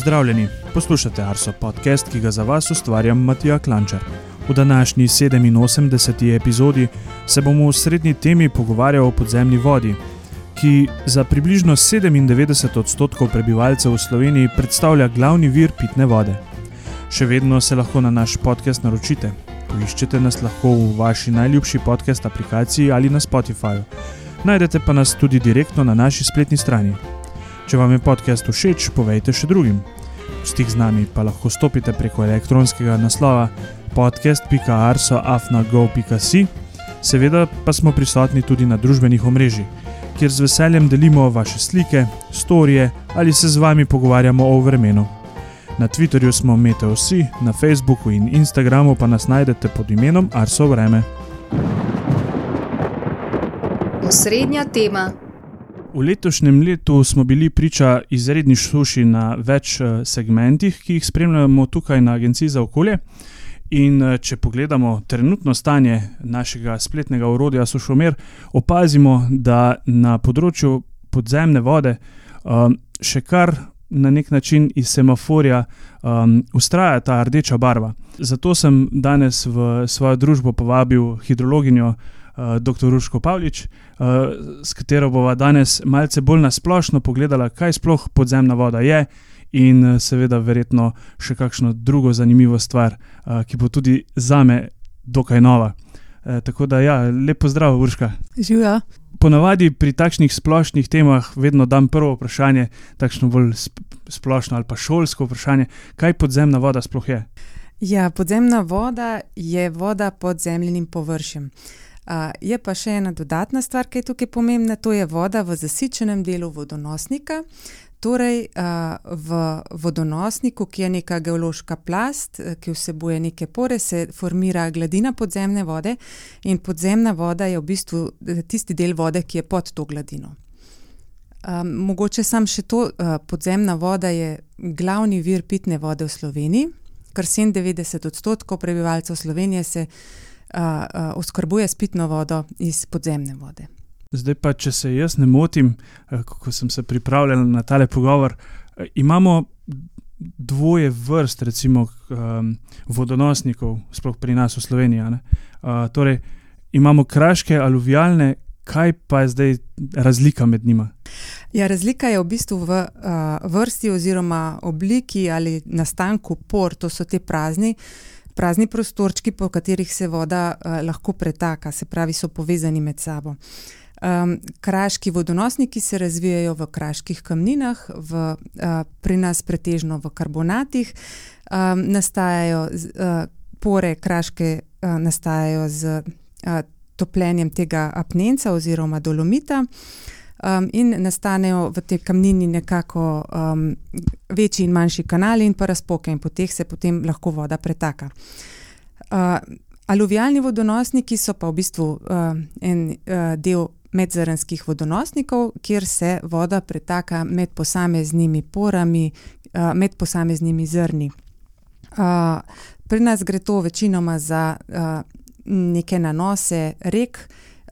Pozdravljeni, poslušate Arso podcast, ki ga za vas ustvarjam Matija Klančar. V današnji 87. epizodi se bomo v srednji temi pogovarjali o podzemni vodi, ki za približno 97 odstotkov prebivalcev v Sloveniji predstavlja glavni vir pitne vode. Še vedno se lahko na naš podcast naročite. Poiščete nas lahko v vaši najljubši podcast aplikaciji ali na Spotifyju. Najdete pa nas tudi direktno na naši spletni strani. Če vam je podcast všeč, povejte še drugim. V stik z nami pa lahko stopite preko elektronskega naslova podcast.arsoafnago.si, seveda pa smo prisotni tudi na družbenih omrežjih, kjer z veseljem delimo vaše slike, storije ali se z vami pogovarjamo o vremenu. Na Twitterju smo Meteosi, na Facebooku in Instagramu pa nas najdete pod imenom Arso Vreme. Osrednja tema. V letošnjem letu smo bili priča izredni suši na več eh, segmentih, ki jih spremljamo tukaj na Agenciji za okolje. In eh, če pogledamo trenutno stanje našega spletnega urodja Sušomer, opazimo, da na področju podzemne vode um, še kar na nek način iz semaforja um, ustraja ta rdeča barva. Zato sem danes v svojo družbo povabil hidrologinjo dr. Ruško Pavlič, uh, s katero bomo danes malce bolj nasplošno pogledali, kaj sploh podzemna voda je. In uh, seveda, verjetno še kakšno drugo zanimivo stvar, ki bo tudi za me dokaj nova. Tako da, ja, lepo zdrav, Urška. Živijo. Ponavadi pri takšnih splošnih temah vedno dam prvo vprašanje, takšno bolj splošno ali pa šolsko vprašanje, kaj podzemna voda sploh je. Ja, podzemna voda je voda pod zemljenim površjem. Uh, je pa še ena dodatna stvar, ki je tukaj pomembna, to je voda v zasičenem delu vodonosnika. Torej, uh, v vodonosniku, ki je neka geološka plast, ki vsebuje neke pore, se formira gladina podzemne vode, in podzemna voda je v bistvu tisti del vode, ki je pod to gladino. Um, mogoče sam še to, uh, podzemna voda je glavni vir pitne vode v Sloveniji, kar 97 odstotkov prebivalcev Slovenije se uh, uh, oskrbuje s pitno vodo iz podzemne vode. Zdaj pa, če se jaz ne motim, kako sem se pripravljal na tale pogovor, imamo dvoje vrst, recimo, um, vodonosnikov, sploh pri nas v Sloveniji. Uh, torej, imamo kraške, aluvialne, kaj pa je zdaj razlika med njima? Ja, razlika je v bistvu v uh, vrsti oziroma obliki ali nastanku por, to so te prazni. Prazni prostorčki, po katerih se voda uh, lahko pretaka, se pravi, so povezani med sabo. Um, kraški vodonosniki se razvijajo v kraških kamninah, v, uh, pri nas pretežno v karbonatih. Um, nastajajo z, uh, pore, kraške uh, nastajajo z uh, topljenjem tega apnenca oziroma dolomita. Um, in nastanejo v tej kamnini nekako um, večji in manjši kanali in pa razpoke, in po teh se potem lahko voda pretaka. Uh, aluvialni vodonosniki so pa v bistvu uh, en uh, del medzrnskih vodonosnikov, kjer se voda pretaka med posameznimi porami, uh, med posameznimi zrni. Uh, pri nas gre to večinoma za uh, neke nanose rek,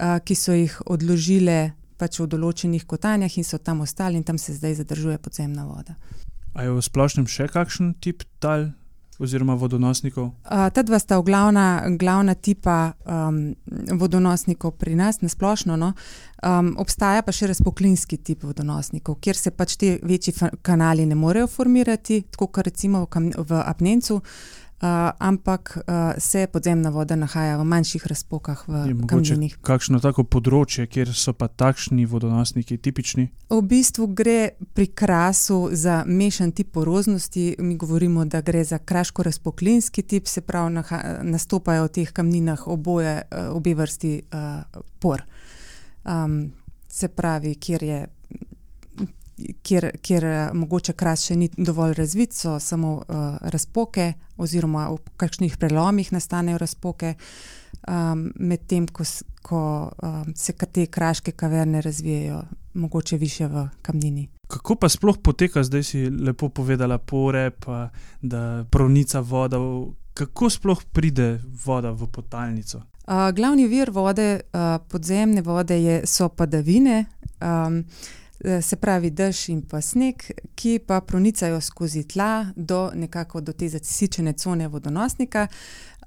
uh, ki so jih odložile pač v določenih kotanjah in so tam ostali, in tam se zdaj zadržuje podzemna voda. Ali je v splošnem še kakšen tip tal oziroma vodonosnikov? Uh, ta dva sta glavna, glavna tipa um, vodonosnikov pri nas, na splošno. No? Um, obstaja pa še razpoklinski tip vodonosnikov, kjer se pač ti večji kanali ne morejo formirati, tako kot recimo v, v Apnencu. Uh, ampak uh, se podzemna voda nahaja v manjših razpokah v kamninih. Kakšno tako področje, kjer so pa takšni vodonosniki tipični? V bistvu gre pri krasu za mešan tip poroznosti. Mi govorimo, da gre za kraško-razpoklinski tip, se pravi, nastopajo v teh kamninah oboje, uh, obe vrsti uh, por. Um, se pravi, kjer je kjer, kjer eh, mogoče kras še ni dovolj razvit, so samo uh, razpoke, oziroma v kakšnih prelomih nastanejo razpoke, um, medtem ko, ko um, se te kraške kaverne razvijajo, mogoče više v kamnini. Kako pa sploh poteka, zdaj si lepo povedala, pore, pa da pronica voda. Kako sploh pride voda v potalnico? Uh, glavni vir vode, uh, podzemne vode, je, so padavine. Um, se pravi dež in pa sneg, ki pa pronicajo skozi tla do nekako do te zasičene cone vodonosnika.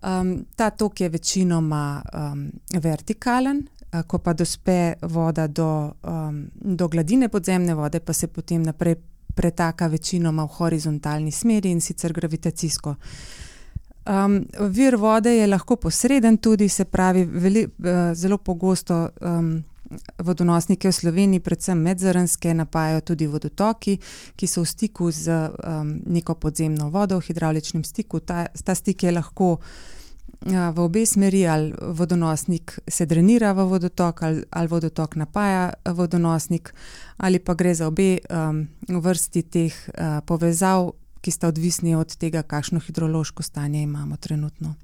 Um, ta tok je večinoma um, vertikalen, ko pa dospe voda do, um, do gladine podzemne vode, pa se potem naprej pretaka večinoma v horizontalni smeri in sicer gravitacijsko. Um, vir vode je lahko posreden, tudi se pravi, veli, uh, zelo pogosto um, vodonosnike v Sloveniji, predvsem medzrnske, napajajo tudi vodotoki, ki so v stiku z um, neko podzemno vodo, v hidrauličnem stiku. Ta, ta stik je lahko uh, v obe smeri, ali vodonosnik se drenira v vodotok, ali, ali vodotok napaja vodonosnik, ali pa gre za obe um, vrsti teh uh, povezav, ki sta odvisni od tega, kakšno hidrološko stanje imamo trenutno.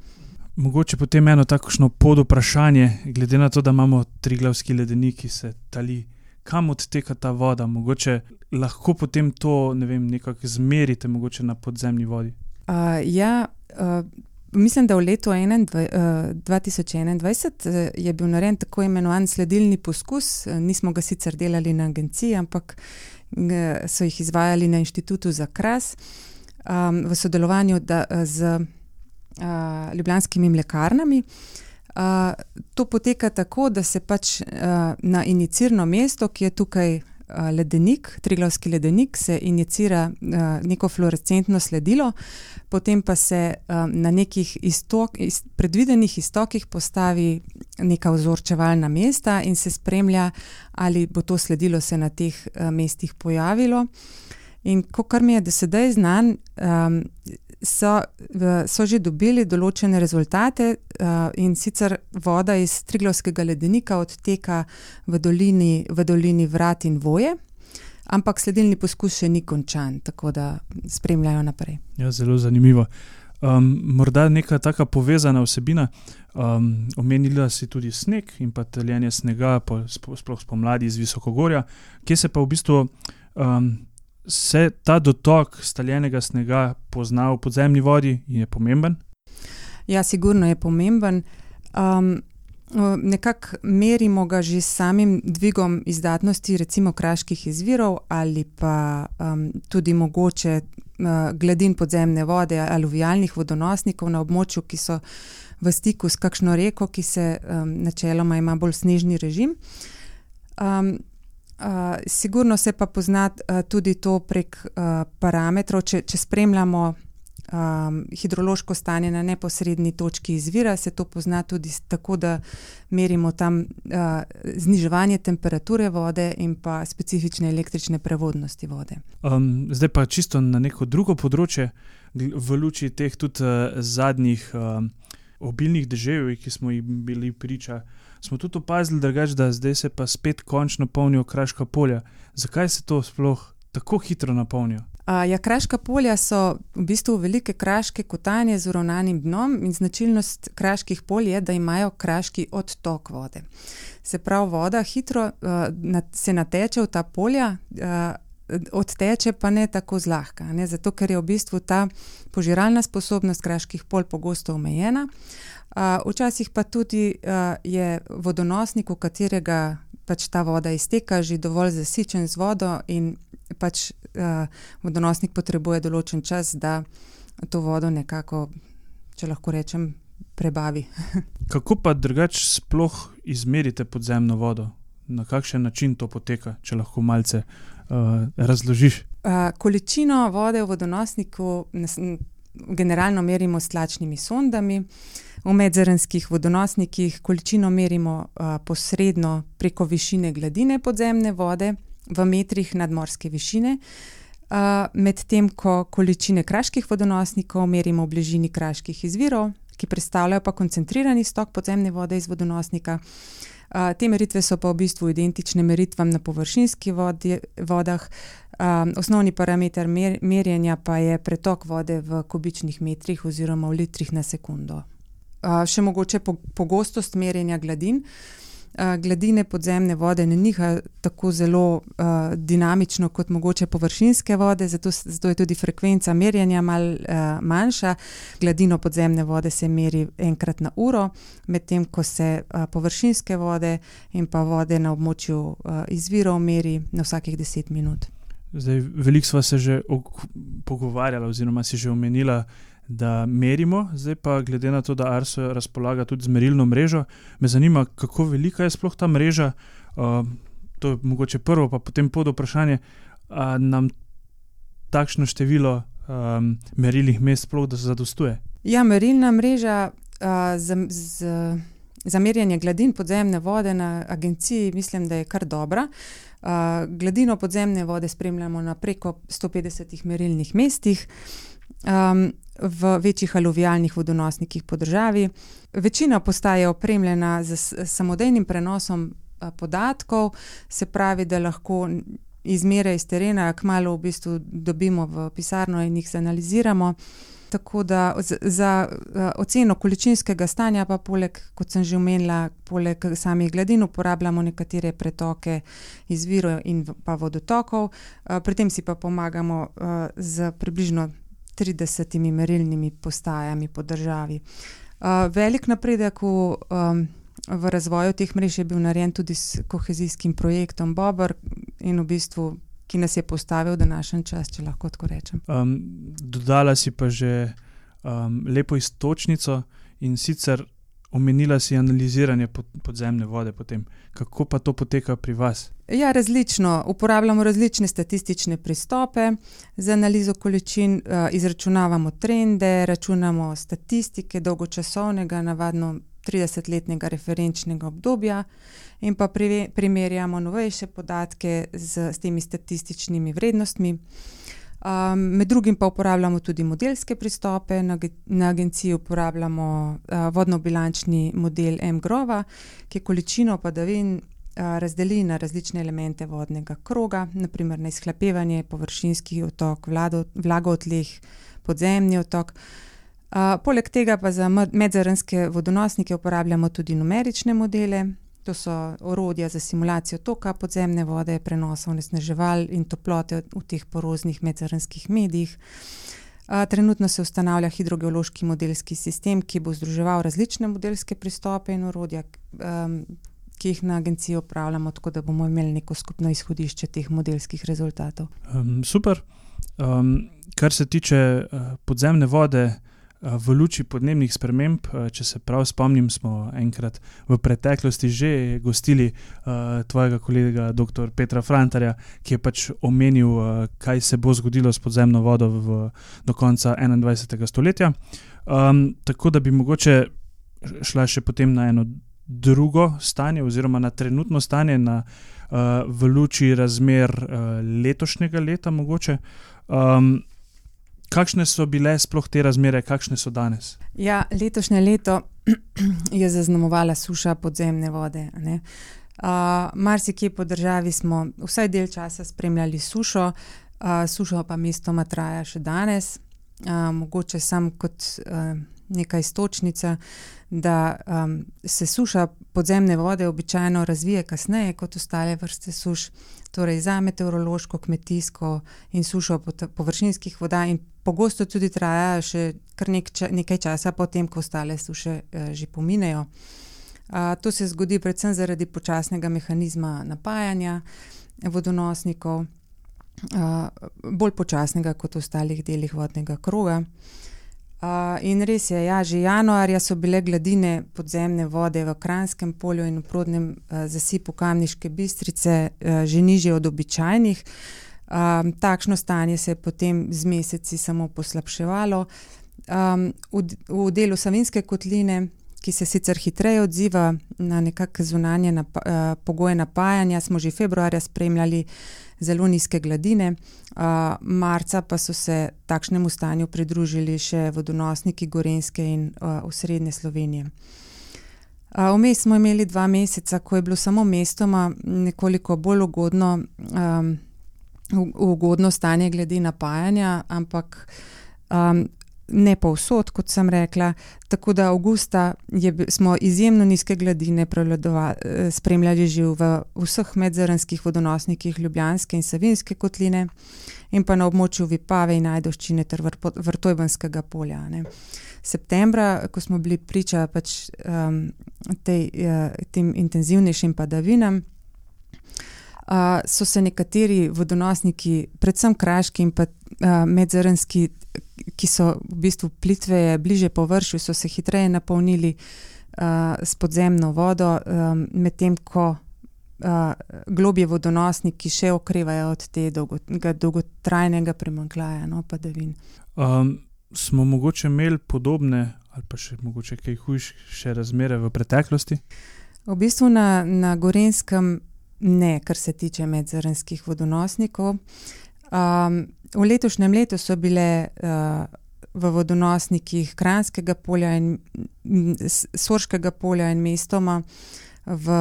Mogoče potem eno takšno pod vprašanje, glede na to, da imamo tri glavski ledenik, ki se tali, kam odteka ta voda, mogoče lahko potem to ne vem, nekako zmerite, mogoče na podzemni vodi. Uh, ja, uh, mislim, da v letu 21, uh, 2021 je bil narejen tako imenovan sledilni poskus. Nismo ga sicer delali na agenciji, ampak so jih izvajali na Inštitutu za Kras um, v sodelovanju da, z uh, ljubljanskimi mlekarnami. Uh, to poteka tako, da se pač uh, na inicirno mesto, ki je tukaj uh, ledenik, triglavski ledenik, se inicira uh, neko fluorescentno sledilo, potem pa se um, na nekih istok, iz, predvidenih istokih postavi neka vzorčevalna mesta in se spremlja, ali bo to sledilo se na teh uh, mestih pojavilo. In kar mi je do sedaj znan, um, so, so že dobili določene rezultate uh, in sicer voda iz Triglovskega ledenika odteka v dolini, v dolini Vrat in Voje. Ampak sledilni poskus še ni končan, tako da spremljajo naprej. Ja, zelo zanimivo. Um, morda neka taka povezana vsebina. Um, omenila si tudi sneg in pa teljenje snega, po, sploh spomladi iz Visokogorja, kje se pa v bistvu um, se ta dotok staljenega snega pozna v podzemni vodi in je pomemben? Ja, sigurno je pomemben. Um, Nekako merimo ga že s samim dvigom izdatnosti, recimo kraških izvirov, ali pa um, tudi mogoče uh, gladin podzemne vode, aluvialnih vodonosnikov na območju, ki so v stiku s kakšno reko, ki se um, načeloma ima bolj snežni režim. Um, Uh, sigurno se pa pozna uh, tudi to prek uh, parametrov, če, če spremljamo um, hidrološko stanje na neposrednji točki izvira, se to pozna tudi tako, da merimo tam uh, zniževanje temperature vode in pa specifične električne prevodnosti vode. Um, zdaj pa čisto na neko drugo področje, v luči teh tudi uh, zadnjih uh, obilnih deževij, ki smo jih bili priča smo tudi opazili, drugač, da zdaj se pa spet končno polnijo kraška polja. Zakaj se to sploh tako hitro napolnijo? Ja, kraška polja so v bistvu velike kraške kotanje z uravnanim dnom in značilnost kraških polj je, da imajo kraški odtok vode. Se pravi, voda hitro uh, se nateče v ta polja, uh, odteče pa ne tako zlahka, ne? zato ker je v bistvu ta požiralna sposobnost kraških polj pogosto omejena. Uh, včasih pa tudi uh, je vodonosnik, v katerega pač ta voda izteka, že dovolj zasičen z vodo, in pač uh, vodonosnik potrebuje določen čas, da to vodo nekako, če lahko rečem, prebavi. Kako pa drugače sploh izmerite podzemno vodo? Na kakšen način to poteka, če lahko malce uh, razložiš? Uh, količino vode v vodonosniku generalno merimo s tlačnimi sondami. V medzrnskih vodonosnikih količino merimo uh, posredno preko višine gladine podzemne vode v metrih nadmorske višine, uh, medtem ko količine kraških vodonosnikov merimo v bližini kraških izvirov, ki predstavljajo pa koncentrirani stok podzemne vode iz vodonosnika. Uh, te meritve so pa v bistvu identične meritvam na površinskih vodah. Um, osnovni parameter mer merjenja pa je pretok vode v kubičnih metrih oziroma v litrih na sekundo še mogoče po, pogostost merjenja gladin. Gladine podzemne vode ne nihajo tako zelo uh, dinamično kot mogoče površinske vode, zato, zato je tudi frekvenca merjenja mal uh, manjša. Gladino podzemne vode se meri enkrat na uro, medtem ko se uh, površinske vode in pa vode na območju uh, izvirov meri na vsakih 10 minut. Zdaj, veliko smo se že pogovarjali, oziroma si že omenila, da merimo, zdaj pa glede na to, da Arso razpolaga tudi z merilno mrežo, me zanima, kako velika je sploh ta mreža. Uh, to je mogoče prvo, pa potem pod vprašanje, ali nam takšno število um, merilnih mest sploh zadostuje. Ja, merilna mreža uh, za, za, za merjanje gladin podzemne vode na agenciji mislim, da je kar dobra. Uh, gladino podzemne vode spremljamo na preko 150 merilnih mestih. Um, v večjih aluvialnih vodonosnikih po državi. Večina postaj je opremljena z samodejnim prenosom podatkov, se pravi, da lahko izmere iz terena, kmalo v bistvu dobimo v pisarno in jih analiziramo. Tako da za oceno količinskega stanja, pa poleg, kot sem že omenila, poleg samih gladin, uporabljamo nekatere pretoke izvirov in pa vodotokov, pri tem si pa pomagamo z približno 30 merilnimi postajami po državi. Uh, velik napredek v, um, v razvoju teh mrež je bil narejen tudi s kohezijskim projektom Bobr in v bistvu, ki nas je postavil v današnji čas, če lahko tako rečem. Um, dodala si pa že um, lepo istočnico in sicer Omenila si analiziranje pod, podzemne vode, potem. Kako pa to poteka pri vas? Ja, različno. Uporabljamo različne statistične pristope za analizo količin, uh, izračunavamo trende, računamo statistike dolgočasovnega, navadno 30-letnega referenčnega obdobja, in pa pri, primerjamo novejše podatke z, z temi statističnimi vrednostmi. Um, med drugim pa uporabljamo tudi modelske pristope. Na, na agenciji uporabljamo uh, vodno-bilančni model MGROVA, ki količino padavin uh, razdeli na različne elemente vodnega kroga, naprimer na izhlapevanje, površinski otok, vlago v tleh, podzemni otok. Uh, poleg tega pa za medzarnske vodonosnike uporabljamo tudi numerične modele, To so orodja za simulacijo toka podzemne vode, prenosa onesnaževal in toplote v teh poroznih medzrnskih medijih. Trenutno se ustanavlja hidrogeološki modelski sistem, ki bo združeval različne modelske pristope in orodja, ki jih na agenciji upravljamo, tako da bomo imeli neko skupno izhodišče teh modelskih rezultatov. Um, super. Um, kar se tiče uh, podzemne vode, v luči podnebnih sprememb, eh, če se prav spomnim, smo enkrat v preteklosti že gostili uh, tvojega kolega, dr. Petra Frantarja, ki je pač omenil, uh, kaj se bo zgodilo s podzemno vodo v, do konca 21. stoletja. Um, tako da bi mogoče šla še potem na eno drugo stanje, oziroma na trenutno stanje, na, uh, v luči razmer uh, letošnjega leta, mogoče. Um, Kakšne so bile sploh te razmere, kakšne so danes? Ja, letošnje leto je zaznamovala suša podzemne vode. Uh, Marsikje po državi smo vsaj del časa spremljali sušo, uh, suša pa mestoma traja še danes. Uh, mogoče sam kot uh, neka istočnica, da um, se suša podzemne vode običajno razvije kasneje kot ostale vrste suš, torej za meteorološko, kmetijsko in sušo površinskih voda in pogosto tudi traja še kar nek ča, nekaj časa, potem ko ostale suše eh, že pominejo. A, to se zgodi predvsem zaradi počasnega mehanizma napajanja vodonosnikov, a, bolj počasnega kot v ostalih delih vodnega kroga. A, in res je, ja, že januarja so bile gladine podzemne vode v Kranskem polju in v prodnem a, zasipu Kamniške bistrice a, že nižje od običajnih. Um, takšno stanje se je potem z meseci samo poslabševalo. Um, v, v delu Savinske kotline, ki se sicer hitreje odziva na nekakšne zunanje napa, uh, pogoje napajanja, smo že februarja spremljali zelo nizke gladine, uh, marca pa so se takšnemu stanju pridružili še vodonosniki Gorenske in uh, osrednje Slovenije. Vmes smo imeli dva meseca, ko je bilo samo mestoma nekoliko bolj ugodno. Um, ugodno stanje glede napajanja, ampak um, ne pa vsod, kot sem rekla. Tako da avgusta je, smo izjemno nizke gladine eh, spremljali že v vseh medzrnskih vodonosnikih Ljubljanske in Savinske kotline in pa na območju Vipave in Najdoščine ter Vrtojbanskega polja. Ne. Septembra, ko smo bili priča pač, um, tej, uh, tem intenzivnejšim padavinam, uh, so se nekateri vodonosniki, predvsem kraški in uh, medzrnski, ki so v bistvu plitve bliže površju, so se hitreje napolnili uh, s podzemno vodo, um, medtem ko uh, globje vodonosniki še okrevajo od tega dolgo, dolgotrajnega premankljaja, no, padavin. Um, smo mogoče imeli podobne ali pa še mogoče kaj hujše razmere v preteklosti? V bistvu na, na Gorenskem ne, kar se tiče medzrnskih vodonosnikov. Um, v letošnjem letu so bile uh, v vodonosnikih Kranskega polja in Sorškega polja in mestoma v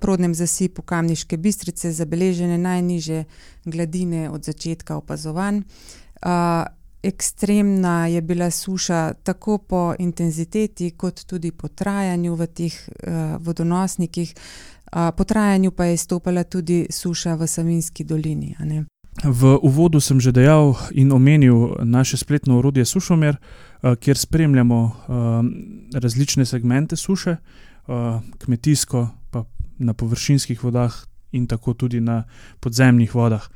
prodnem zasipu Kamniške bistrice zabeležene najniže gladine od začetka opazovanj. Uh, ekstremna je bila suša tako po intenziteti, kot tudi po trajanju v teh uh, vodonosnikih. Uh, po trajanju pa je stopala tudi suša v Savinski dolini. V uvodu sem že dejal in omenil naše spletno orodje Sušomer, eh, kjer spremljamo eh, različne segmente suše, eh, kmetijsko, pa na površinskih vodah in tako tudi na podzemnih vodah.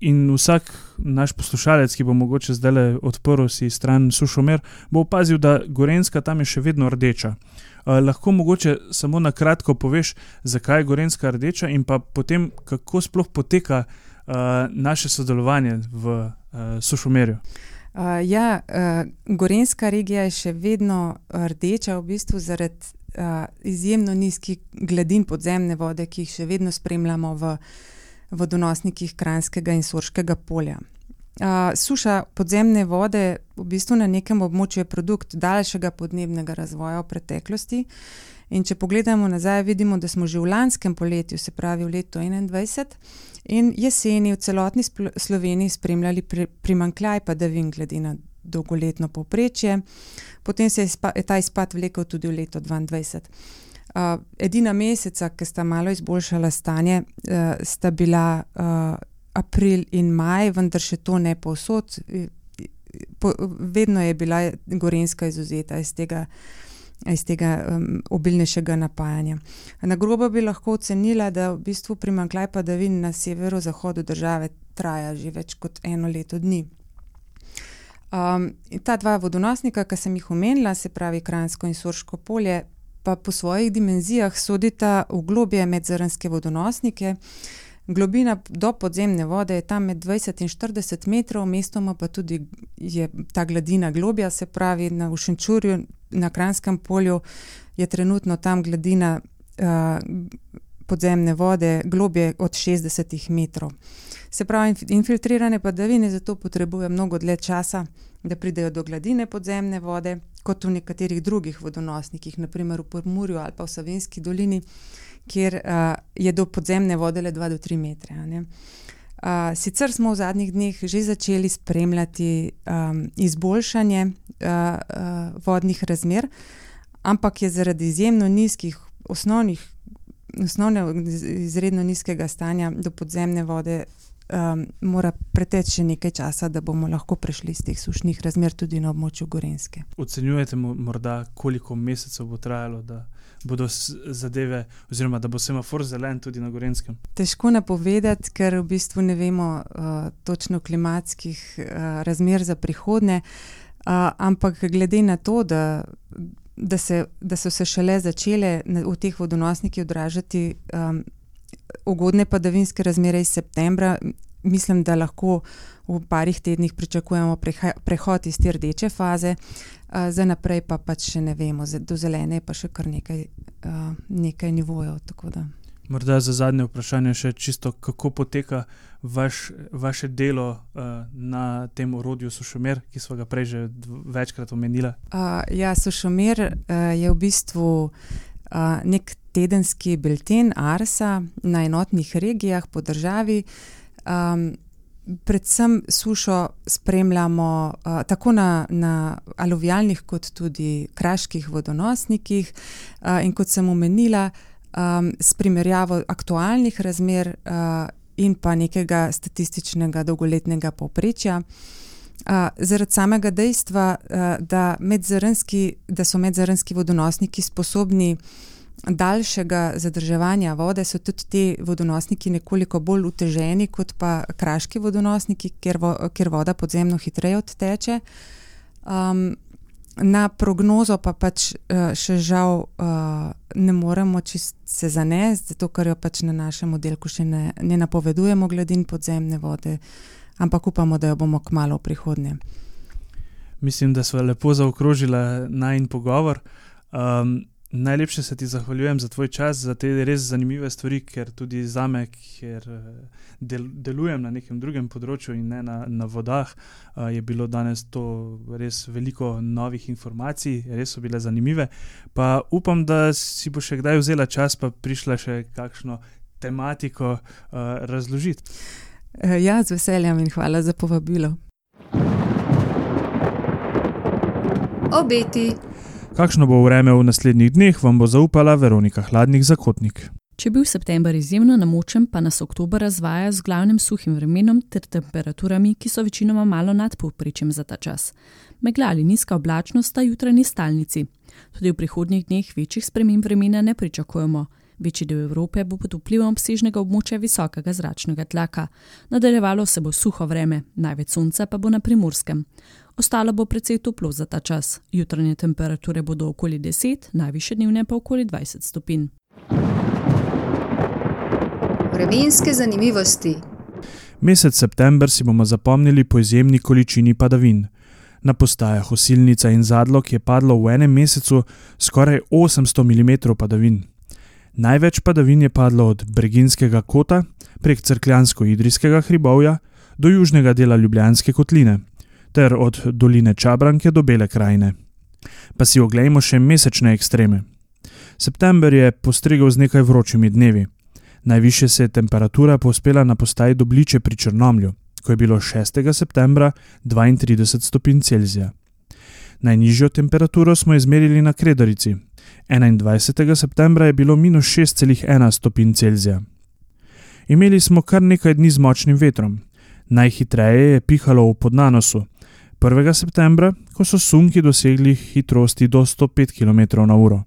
In vsak naš poslušalec, ki bo mogoče zdaj odprl si stran Sušomer, bo opazil, da Gorenska tam je še vedno rdeča. Uh, lahko mogoče samo na kratko poveš, zakaj je Gorenska rdeča in pa potem, kako sploh poteka uh, naše sodelovanje v uh, Sušomerju. Uh, ja, uh, Gorenska regija je še vedno rdeča, v bistvu zaradi uh, izjemno nizkih gladin podzemne vode, ki jih še vedno spremljamo v vodonosnikih Kranskega in Sorškega polja. Uh, suša podzemne vode v bistvu na nekem območju je produkt daljšega podnebnega razvoja v preteklosti. In če pogledamo nazaj, vidimo, da smo že v lanskem poletju, se pravi v letu 2021 in jeseni v celotni Sloveniji spremljali pri, primankljaj padavin glede na dolgoletno povprečje, potem se je, spa, je ta izpad vlekel tudi v leto 2022. Uh, edina meseca, ki sta malo izboljšala stanje, uh, sta bila uh, april in maj, vendar še to ne povsod. Po, vedno je bila Gorenska izuzeta iz tega, iz tega um, obilnejšega napajanja. Na grobo bi lahko ocenila, da v bistvu primankljaj padavin na severozahodu države traja že več kot eno leto dni. Um, ta dva vodonosnika, ki sem jih omenila, se pravi Kransko in Sorško polje, pa po svojih dimenzijah sodita v globje medzrnske vodonosnike. Globina do podzemne vode je tam med 20 in 40 metrov, mestoma pa tudi je ta gladina globja, se pravi na Ušenčurju, na Kranskem polju je trenutno tam gladina uh, podzemne vode globje od 60 metrov. Se pravi, infiltrirane padavine zato potrebujejo mnogo dlje časa, da pridejo do gladine podzemne vode kot v nekaterih drugih vodonosnikih, naprimer v Pormurju ali pa v Savinski dolini, kjer uh, je do podzemne vode le 2 do 3 metre. Uh, sicer smo v zadnjih dneh že začeli spremljati um, izboljšanje uh, uh, vodnih razmer, ampak je zaradi izjemno nizkih osnovnih, osnovne, izredno nizkega stanja do podzemne vode um, mora preteči nekaj časa, da bomo lahko prešli iz teh sušnih razmer tudi na območju Gorenske. Ocenjujete morda, koliko mesecev bo trajalo, da bodo zadeve, oziroma da bo semafor zelen tudi na Gorenskem? Težko napovedati, ker v bistvu ne vemo uh, točno klimatskih uh, razmer za prihodne, uh, ampak glede na to, da. Da, se, da so se šele začele v teh vodonosnikih odražati um, ugodne padavinske razmere iz septembra, mislim, da lahko v parih tednih pričakujemo prehod iz te rdeče faze, za naprej pa pač še ne vemo, do zelene pa še kar nekaj, nekaj nivojev. Morda za zadnje vprašanje še čisto, kako poteka vaš, vaše delo uh, na tem orodju Sušomer, ki smo ga prej že večkrat omenili? Uh, ja, Sušomer uh, je v bistvu uh, nek tedenski bilten Arsa na enotnih regijah po državi. Um, predvsem sušo spremljamo uh, tako na, na aluvialnih, kot tudi kraških vodonosnikih. Uh, in kot sem omenila, um, s primerjavo aktualnih razmer uh, in pa nekega statističnega dolgoletnega povprečja. Uh, zaradi samega dejstva, uh, da, da so medzrnski vodonosniki sposobni uh, daljšega zadrževanja vode so tudi ti vodonosniki nekoliko bolj uteženi kot pa kraški vodonosniki, ker, vo, ker voda podzemno hitreje odteče. Um, na prognozo pa pač uh, še žal uh, ne moremo se zanesti, zato ker jo pač na našem oddelku še ne, ne napovedujemo glede podzemne vode, ampak upamo, da jo bomo kmalo v prihodnje. Mislim, da smo lepo zaokrožili najn pogovor. Um, Najlepše se ti zahvaljujem za tvoj čas, za te res zanimive stvari, ker tudi za me, ker eh, del, delujem na nekem drugem področju in ne na, na vodah, eh, je bilo danes to res veliko novih informacij, res so bile zanimive. Pa upam, da si bo še kdaj vzela čas, pa prišla še kakšno tematiko uh, razložiti. Ja, z veseljem in hvala za povabilo. Obeti. Kakšno bo vreme v naslednjih dneh, vam bo zaupala Veronika Hladnik Zakotnik. Če bil september izjemno namočen, pa nas oktober razvaja z glavnim suhim vremenom ter temperaturami, ki so večinoma malo nad povprečjem za ta čas. Megla ali nizka oblačnost sta jutranji stalnici. Tudi v prihodnjih dneh večjih sprememb vremena ne pričakujemo. Večji del Evrope bo pod vplivom obsežnega območja visokega zračnega tlaka. Nadaljevalo se bo suho vreme, največ sonca pa bo na primorskem. Ostalo bo precej toplo za ta čas. Jutranje temperature bodo okoli 10, najviše dnevne pa okoli 20 stopinj. Vremenske zanimivosti. Mesec september si bomo zapomnili po izjemni količini padavin. Na postajah Osilnica in Zadlog je padlo v enem mesecu skoraj 800 mm padavin. Največ padavin je padlo od Breginskega kota prek Crkljansko-Idrijskega hribovja do južnega dela Ljubljanske kotline ter od doline Čabranke do Bele krajine. Pa si oglejmo še mesečne ekstreme. September je postregel z nekaj vročimi dnevi. Najviše se je temperatura povzpela na postaji Dobliče pri Črnomlju, ko je bilo 6. septembra 32 stopinj Celzija. Najnižjo temperaturo smo izmerili na Kredarici. 21. septembra je bilo minus 6,1 stopinj Celzija. Imeli smo kar nekaj dni z močnim vetrom. Najhitreje je pihalo v podnanosu, 1. septembra, ko so sunki dosegli hitrosti do 105 km/h.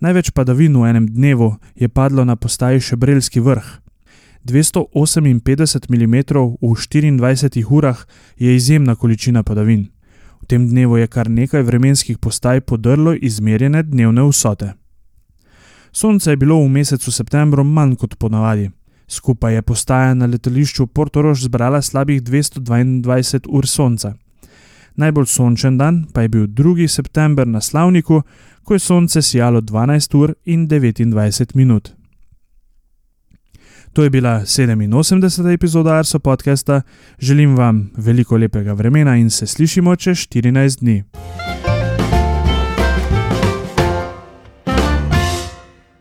Največ padavin v enem dnevu je padlo na postaji Šebrelski vrh. 258 mm v 24 urah je izjemna količina padavin. Tem dnevu je kar nekaj vremenskih postaj podrlo izmerjene dnevne vsote. Sonce je bilo v mesecu septembru manj kot ponavadi. Skupaj je postaja na letališču Portorož zbrala slabih 222 ur sonca. Najbolj sončen dan pa je bil 2. september na slavniku, ko je sonce sijalo 12 ur in 29 minut. To je bila 87. epizoda Arso podcasta. Želim vam veliko lepega vremena in se slišimo čez 14 dni.